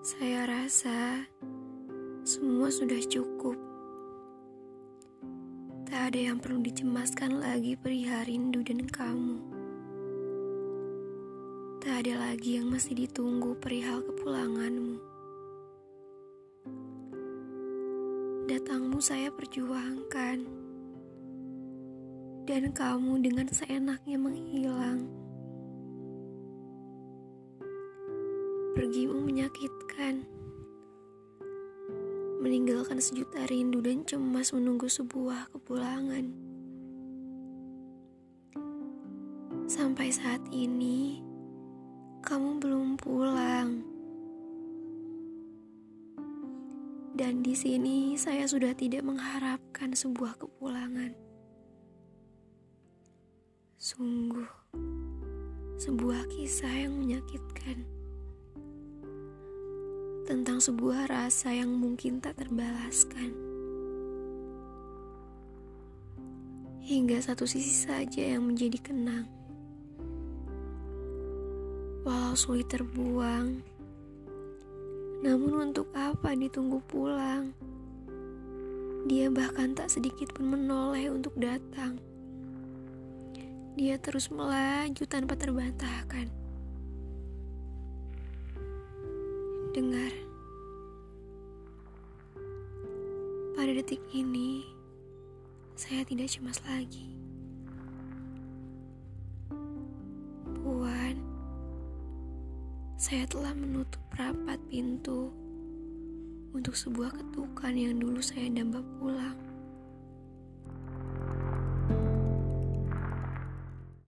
Saya rasa semua sudah cukup. Tak ada yang perlu dicemaskan lagi perihal rindu dan kamu. Tak ada lagi yang masih ditunggu perihal kepulanganmu. Datangmu saya perjuangkan. Dan kamu dengan seenaknya menghilang. Pergimu menyakitkan. Meninggalkan sejuta rindu dan cemas menunggu sebuah kepulangan. Sampai saat ini, kamu belum pulang. Dan di sini saya sudah tidak mengharapkan sebuah kepulangan. Sungguh, sebuah kisah yang menyakitkan tentang sebuah rasa yang mungkin tak terbalaskan. Hingga satu sisi saja yang menjadi kenang. Walau sulit terbuang, namun untuk apa ditunggu pulang? Dia bahkan tak sedikit pun menoleh untuk datang. Dia terus melaju tanpa terbantahkan. Dengar, pada detik ini saya tidak cemas lagi. Puan, saya telah menutup rapat pintu untuk sebuah ketukan yang dulu saya damba pulang.